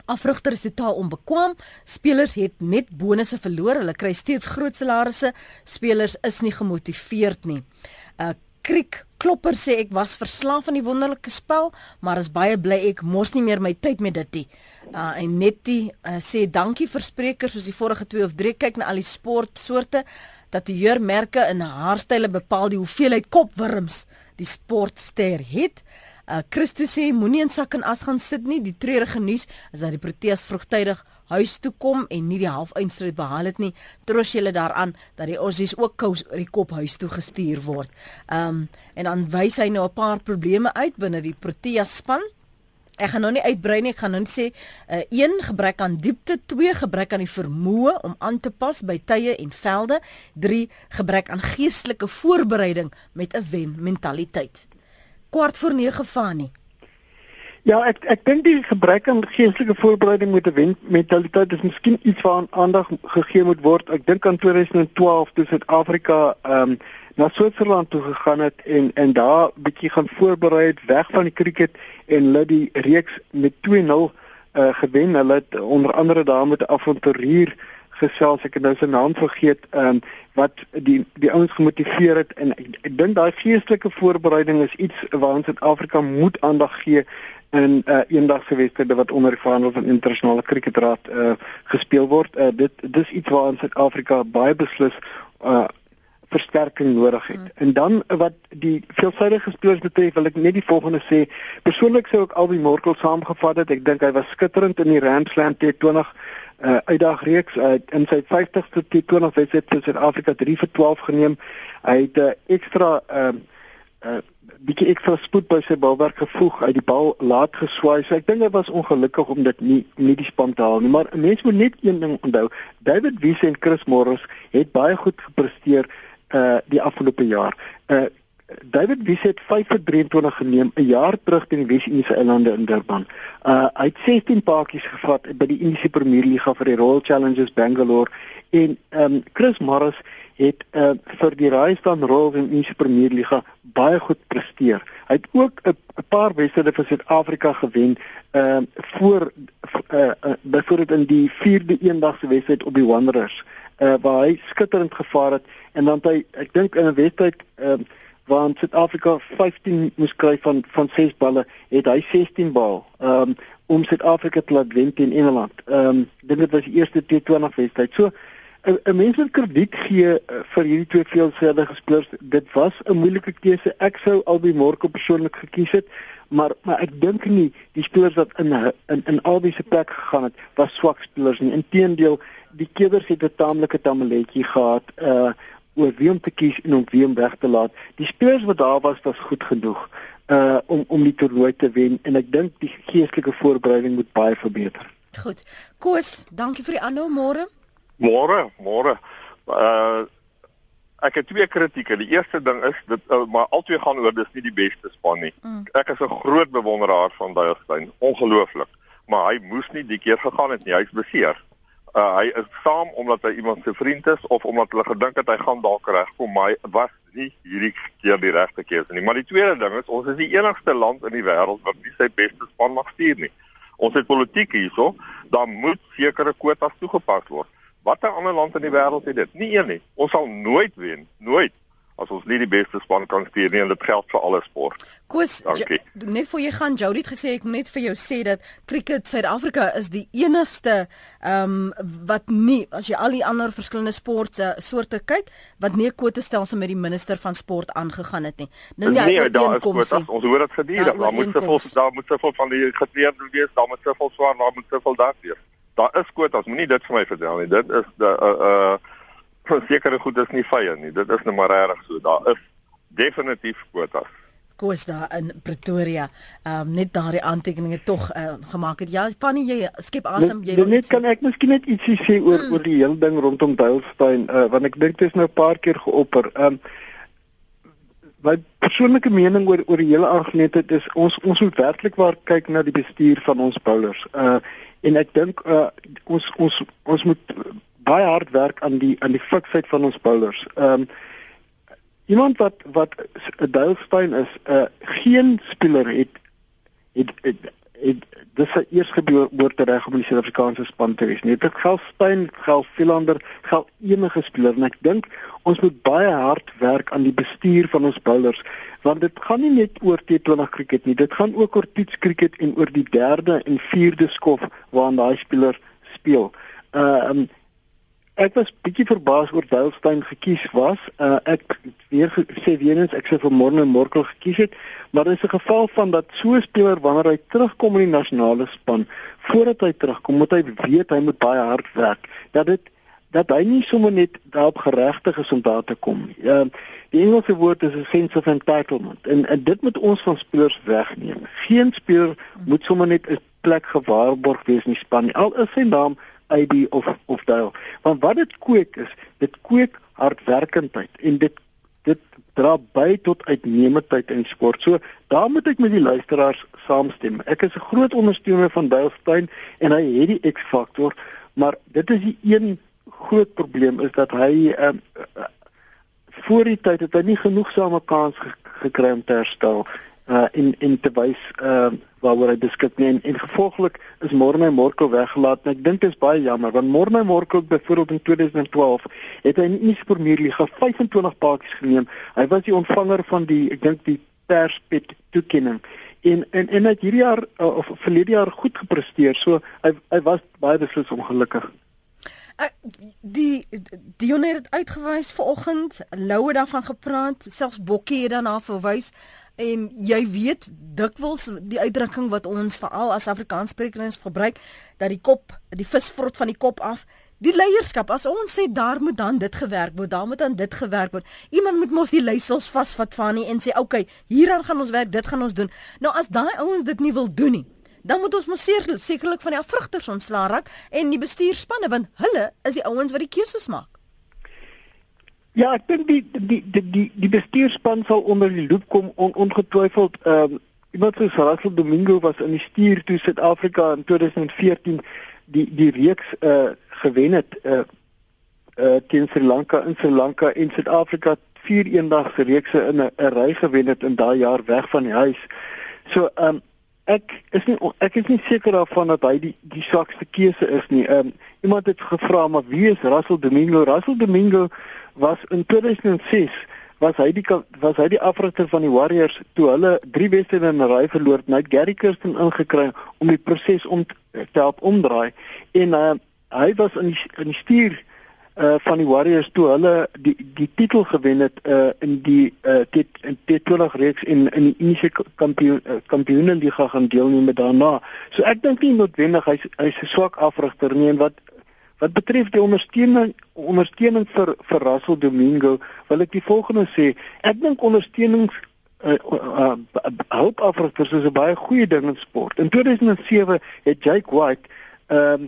Afrigter is totaal onbekwaam. Spelers het net bonusse verloor. Hulle kry steeds groot salarisse. Spelers is nie gemotiveerd nie. Uh Kriek Klopper sê ek was verslaaf aan die wonderlike spel, maar is baie bly ek mors nie meer my tyd met dit nie. Uh en Nettie uh, sê dankie vir sprekers soos die vorige 2 of 3 kyk na al die sportsoorte dat die heurmerke in haarstyle bepaal die hoeveelheid kopwurms die sportster het. Uh Christus sê moenie in sak en as gaan sit nie. Die treurige nuus is dat die Proteas vroegtydig huis toe kom en nie die halfeindstryd behaal het nie. Troos julle daaraan dat die Aussies ook kous oor die kop huis toe gestuur word. Um en dan wys hy nou 'n paar probleme uit binne die Proteas span. Ek gaan nou nie uitbrei nie, ek gaan nou sê uh 1 gebrek aan diepte, 2 gebrek aan die vermoë om aan te pas by tye en velde, 3 gebrek aan geestelike voorbereiding met 'n wen mentaliteit kwart voor 9 van nie. Ja, ek ek dink die gebrek aan geestelike voorbereiding met 'n mentaliteit is miskien iets waaraan aandag gegee moet word. Ek dink aan 2012 toe Suid-Afrika ehm um, na Switserland toe gegaan het en en daar bietjie gaan voorberei het weg van die cricket en hulle die reeks met 2-0 uh, eh, gewen. Hulle het onder andere daar met 'n avonturier gesels, ek het nou sy naam vergeet, ehm um, wat die die ouens gemotiveer het en ek, ek dink daai geestelike voorbereiding is iets waaraan Suid-Afrika moet aandag gee in uh, eendagse wedstryd wat onder die vaandel van internasionale kriketraad uh, gespeel word. Uh, dit dis iets waaraan Suid-Afrika baie beslis uh, versterking nodig het. Hmm. En dan wat die veelsidige spelers betref, wil ek net die volgende sê. Persoonlik sou ek Albi Morkel saamgevat het. Ek dink hy was skitterend in die Ramsland T20 uh, uitdagreeks uh, in sy 50ste T20 wedstryd vir Suid-Afrika 3 vir 12 geneem. Hy het 'n uh, ekstra uh, uh, bietjie ekstra spoed by sy balwerk gevoeg uit die bal laat geswaai. So ek dink hy was ongelukkig om dit nie nie die span te haal nie, maar 'n mens moet net een ding onthou. David Wiese en Chris Morris het baie goed gepresteer uh die afgelope jaar. Uh David Wiese het 5 vir 23 geneem 'n jaar terug teen die Wes-Indiese eilande in Durban. Uh hy het 16 paadjies gevat by die Indiese Premier Liga vir die Royal Challengers Bangalore en um Chris Morris het uh vir die Rajasthan Royals in die Indiese Premier Liga baie goed presteer. Hy het ook 'n paar wedstryde vir Suid-Afrika gewen uh voor uh, uh byvoorbeeld in die 4de eendagse wedstryd op die Wanderers uh waar hy skitterend gevaar het en dan hy ek dink in 'n wedstryd uh want Suid-Afrika 15 moes kry van van 6 balle, het hy 16 bal. Ehm um, om Suid-Afrika te laat wen teen Engeland. Ehm um, dink dit was die eerste T20 wedstryd. So 'n mens moet krediet gee uh, vir hierdie twee veelsidige spelers. Dit was 'n moeilike keuse. Ek sou albei Morko persoonlik gekies het, maar maar ek dink nie die spelers wat in in in albei se plek gegaan het was swak spelers nie. Inteendeel, die kewers het 'n taamlike tamaletjie gehad. Uh oor wie om te kies en om wie om weg te laat. Die spelers wat daar was was goed genoeg uh om om die toernooi te wen en ek dink die geestelike voorbereiding moet baie verbeter. Goed. Koos, dankie vir die aanhou môre. Môre, môre. Uh ek het twee kritieke. Die eerste ding is dit uh, maar albei gaan oor dis nie die beste span nie. Mm. Ek is 'n groot bewonderaar van Duitsland. Ongelooflik. maar hy moes nie die keer gegaan het nie. Hy's beseer. Uh hy is saam omdat hy iemand se vriend is of omdat hulle gedink het hy gaan dalk regkom, maar hy was nie hierdie keer die regte keuse nie. Maar die tweede ding is ons is die enigste land in die wêreld wat nie sy beste span mag stuur nie. Ons het politiek hierso, daar moet sekere kwotas toegepas word. Watter ander land in die wêreld het dit? Nie een nie. Ons sal nooit wen, nooit as ons nie die beste span kan stuur nie en dit geld vir alle sport. Koos, net voor jy gaan Jody het gesê ek moet net vir jou sê dat cricket Suid-Afrika is die enigste ehm um, wat nie as jy al die ander verskillende sporte soorte kyk wat nie 'n kwotastelsel met die minister van sport aangegaan het nie. Nou ja, nee, daar is kwotas. Ons hoor dit gedurig. Daar moet soveel daar moet soveel van die gekleurde wees, daar moet soveel swaar, daar moet soveel daar wees. Daar is kwotas. Moenie dit vir my vertel nie. Dit is die uh uh sekere goed is nie vye nie. Dit is nou maar reg so. Daar is definitief kwotas. Koos daar in Pretoria. Ehm um, net daardie aantekeninge tog uh, gemaak het. Ja, Fanny, jy skep asem, jy wil net kan ek miskien net ietsie sê oor hmm. oor die hele ding rondom Duilstein, uh, want ek dink dit is nou 'n paar keer geopper. Ehm um, my persoonlike mening oor oor die hele aangeleentheid is ons ons moet werklik waar kyk na die bestuur van ons bowlers. Uh en ek dink uh, ons ons ons moet baie hard werk aan die aan die fiksheid van ons bowlers. Ehm um, iemand wat wat 'n Duilstein is, 'n uh, geen speler het het, het, het dis sy eers geboorte reg om in die Suid-Afrikaanse span te wees. Net dit geld Stein, geld Philander, geld enige speler en ek dink ons moet baie hard werk aan die bestuur van ons bowlers want dit gaan nie net oor T20 cricket nie. Dit gaan ook oor toets cricket en oor die derde en vierde skof waarna daai speler speel. Uh um, Ek was bietjie verbaas oor Duilstein gekies was. Uh, ek weer sê weer eens ek sê vir Morne Morkel gekies het, maar dit is 'n geval van dat so 'n speler wanneer hy terugkom in die nasionale span, voordat hy terugkom, moet hy weet hy moet baie hard werk. Dat dit dat hy nie sommer net daarop geregtig is om daar te kom nie. Uh, die Engelse woord is a sense of entitlement en, en dit moet ons van spelers wegneem. Geen speler moet sommer net 'n plek gewaarborg wees in die span nie. Al is sy naam ID of of Dale. Want wat dit kweek is, dit kweek hardwerkendheid en dit dit dra by tot uitnemendheid in sport. So daar moet ek met die luisteraars saamstem. Ek is 'n groot ondersteuner van Dale Steyn en hy het die X-faktor, maar dit is die een groot probleem is dat hy uh, voor die tyd het hy nie genoegsame kans gekry om te herstel uh in in te wys uh waaroor hy beskik nie en, en gevolglik is Morne Morkel weggelaat en ek dink dit is baie jammer want Morne Morkel byvoorbeeld in 2012 het hy nie vir Meerliga 25 paadjies geneem. Hy was die ontvanger van die ek dink die Perspet toekenning en en en het hierdie jaar uh, of verlede jaar goed gepresteer. So hy hy was baie beslis ongelukkig. Uh, die Dion het uitgewys vanoggend, Lou het daarvan gepraat, selfs Bokkie het daarna verwys en jy weet dikwels die uitdrukking wat ons veral as Afrikaanssprekers gebruik dat die kop die vis vrot van die kop af die leierskap as ons sê daar moet dan dit gewerk word daar moet dan dit gewerk word. Iemand moet mos die leiersels vasvat van nie en sê okay hieraan gaan ons werk dit gaan ons doen. Nou as daai ouens dit nie wil doen nie dan moet ons mos sekerlik van die afrigters ontslaa raak en die bestuurspanne want hulle is die ouens wat die keuses maak Ja, ek dink die die die die die bestuurspan sal onder die loop kom on, ongetwyfeld. Ehm um, iemand soos Russell Domingo was in die stuur toe Suid-Afrika in 2014 die die reeks eh uh, gewen het eh uh, uh, teen Sri Lanka in Sri Lanka en Suid-Afrika vier eendagse reekse in 'n ry gewen het in daai jaar weg van die huis. So ehm um, ek is nie ek is nie seker daarvan dat hy die die swakste keuse is nie. Ehm um, iemand het gevra maar wie is Russell Domingo? Russell Domingo was in 2006 was hy die was hy die afrigter van die Warriors toe hulle drie wedstryde in 'n ry verloor het. Net Gary Kirsten ingekry om die proses om te help omdraai en uh, hy was in die, in die stuur uh van die Warriors toe hulle die die titel gewen het uh in die uh T20 reeks en in die Uniese kampioen uh, kampioenenliga gaan deelneem daarna. So ek dink nie noodwendig hy's hy's 'n swak afrigter nie en wat Wat betref die ondersteuning ondersteuning vir vir Russell Domingo, wil ek die volgende sê. Ek dink ondersteunings uh, uh, uh, hulpafrikkers is 'n baie goeie ding in sport. In 2007 het Jake White ehm um,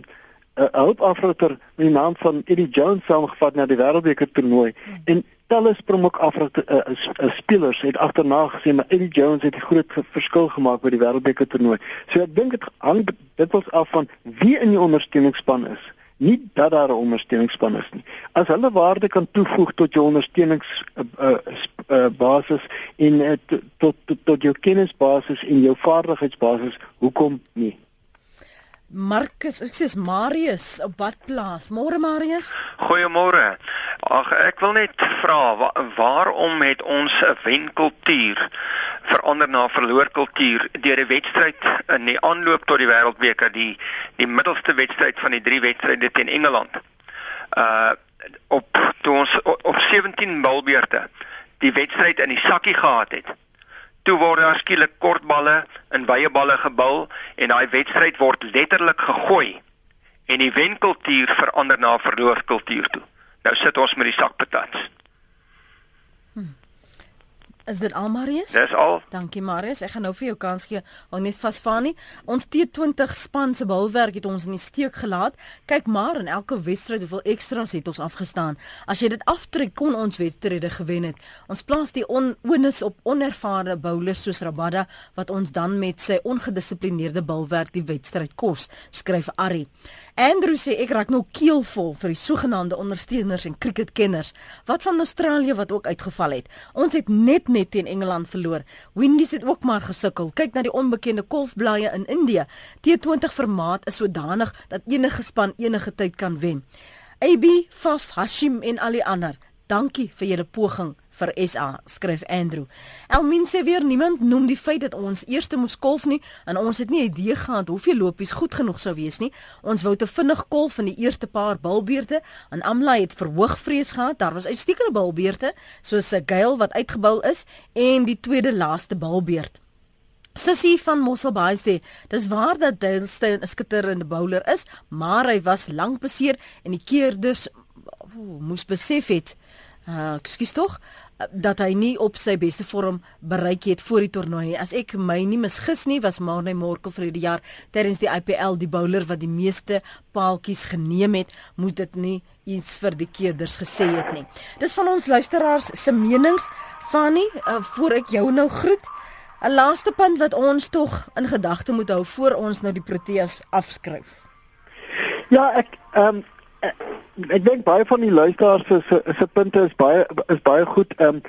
'n hulpafrikker met die naam van Eddie Jones saamgevat na die wêreldbeker toernooi. En talle Springbok Afrika uh, uh, uh, spelers het agterna gesê maar Eddie Jones het 'n groot verskil gemaak by die wêreldbeker toernooi. So ek dink dit hang dit was af van wie in die ondersteuningsspan is nie dat daar 'n ondersteuningsspan is nie. As hulle waarde kan toevoeg tot jou ondersteunings uh, uh, basis en uh, tot tot tot jou kennisbasis en jou vaardigheidsbasis, hoekom nie? Marcus, ek sê Marius op badplaas. Môre Marius. Goeiemôre. Ag ek wil net vra wa waarom het ons 'n wenkultuur verander na verloorkultuur deur 'n wedstryd in die aanloop tot die wêreldbeker die die middelste wedstryd van die drie wedstryde teen Engeland. Uh op toe ons op, op 17 balbeurte die wedstryd in die sakkie gehad het toe word daar skielik kortballe in wye balle gebou en daai wedstryd word letterlik gegooi en die wenkultuur verander na verloorkultuur toe. Nou sit ons met die sakpatats. Is dit al Marius? Dis al. Dankie Marius. Ek gaan nou vir jou kans gee. Hou net vas van nie. Ons T20 span se bilwerk het ons in die steek gelaat. Kyk maar in elke wedstryd hoeveel ekstra's het ons afgestaan. As jy dit aftrek kon ons wedstryde gewen het. Ons plaas die onus op onervare bowlers soos Rabada wat ons dan met sy ongedissiplineerde bilwerk die wedstryd kos, skryf Arrie. Andrew sê ek raak nou keelvol vir die sogenaamde ondersteuners en cricketkenners. Wat van Australië wat ook uitgeval het? Ons het net net teen Engeland verloor. Windies het ook maar gesukkel. Kyk na die onbekende kolfblaaie in Indië. T20 formaat is sodanig dat enige span enige tyd kan wen. AB, Faf, Hashim en al die ander. Dankie vir julle poging vir SA, skryf Andrew. Elmin sê weer niemand noem die feit dat ons eerste moes kolf nie en ons het nie 'n idee gehad hoeveel lopies goed genoeg sou wees nie. Ons wou te vinnig kolf in die eerste paar bilbeerte en Amla het verhoogvrees gehad. Daar was uitstekende bilbeerte soos 'n Gale wat uitgebou is en die tweede laaste bilbeert. Sissie van Mosselbaai sê, dis waar dat Dale 'n skitterende bowler is, maar hy was lank beseer en die keerders moes besef het, uh, ekskuus tog, dat hy nie op sy beste vorm bereik het voor die toernooi nie. As ek my nie misgis nie, was Marne Morkel vir die jaar tydens die IPL die bowler wat die meeste paaltjies geneem het, moet dit nie iets vir die keerders gesê het nie. Dis van ons luisteraars se menings. Fanny, uh, voor ek jou nou groet, 'n laaste punt wat ons tog in gedagte moet hou voor ons nou die Proteas afskryf. Ja, ek ehm um, ek dink baie van die luisteraars se se, punte is baie is baie goed. Ehm um,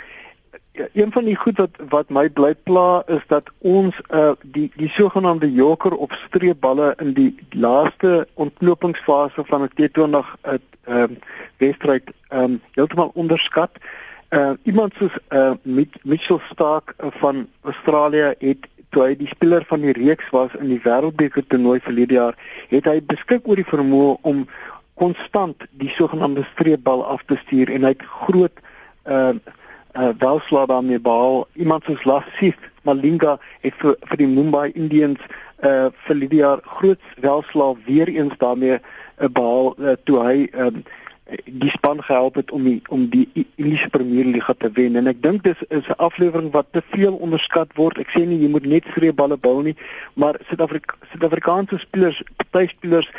een van die goed wat wat my bly pla is dat ons uh die die sogenaamde joker op streepballe in die laaste ontknopingsfase van 'n T20 ehm uh, wedstryd ehm um, heeltemal onderskat. Uh iemand soos uh Mitchell Stark van Australië het toe hy die speler van die reeks was in die wêreldbeker toernooi verlede jaar, het hy beskik oor die vermoë om konstant die sogenaamde streepbal af te stuur en hy het groot uh uh welslag daarmee behaal. Iemand soos Lasith Malinga het vir, vir die Mumbai Indians uh vir die jaar groot welslag weer eens daarmee uh, behaal uh, toe hy um die span gehelp het om die om die Engelse Premier League te wen en ek dink dis is 'n aflewering wat te veel onderskat word. Ek sê nie jy moet net streepballe bou nie, maar Suid-Afrika Suid-Afrikaanse spelers, party spelers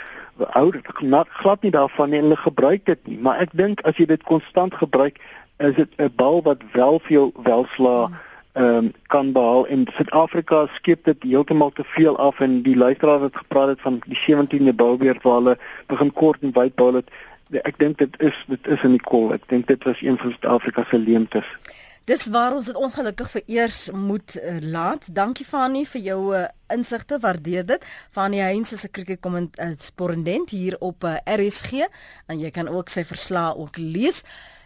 hou dit glad nie daarvan en hulle gebruik dit nie, maar ek dink as jy dit konstant gebruik, is dit 'n bal wat wel vir jou welslaa ehm um, kan behaal. En Suid-Afrika skep dit heeltemal te veel af. En die luisteraar wat gepraat het van die 17de balbeurt waar hulle begin kort en wyd bal het ek dink dit is dit is in die kol. Ek dink dit was een van Suid-Afrika se leemtes Dis waar ons dit ongelukkig vir eers moet uh, laat. Dankie Fanie vir jou uh, insigte, waardeer dit. Fanie Heinz is 'n kriketkorrespondent uh, hier op uh, RSG en jy kan ook sy verslae ook lees.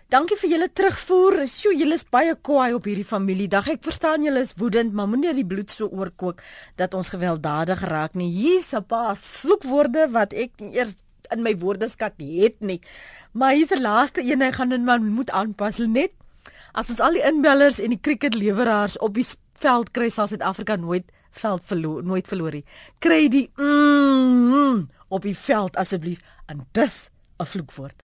Dankie vir julle terugvoer. Sjoe, julle is baie kwaai op hierdie familiedag. Ek verstaan julle is woedend, maar moenie die bloed so oorkook dat ons gewelddadig raak nie. Hier's 'n paar vloekwoorde wat ek eers in my woordeskat het nie. Maar hier's 'n laaste een, ek gaan dit maar moet aanpas net. As ons al die inbellers en die cricketleweraars op die veld kry, sal Suid-Afrika nooit veld verloor, nooit verloor nie. Kry die mm, mm, op die veld asseblief en dis 'n vloekwoord.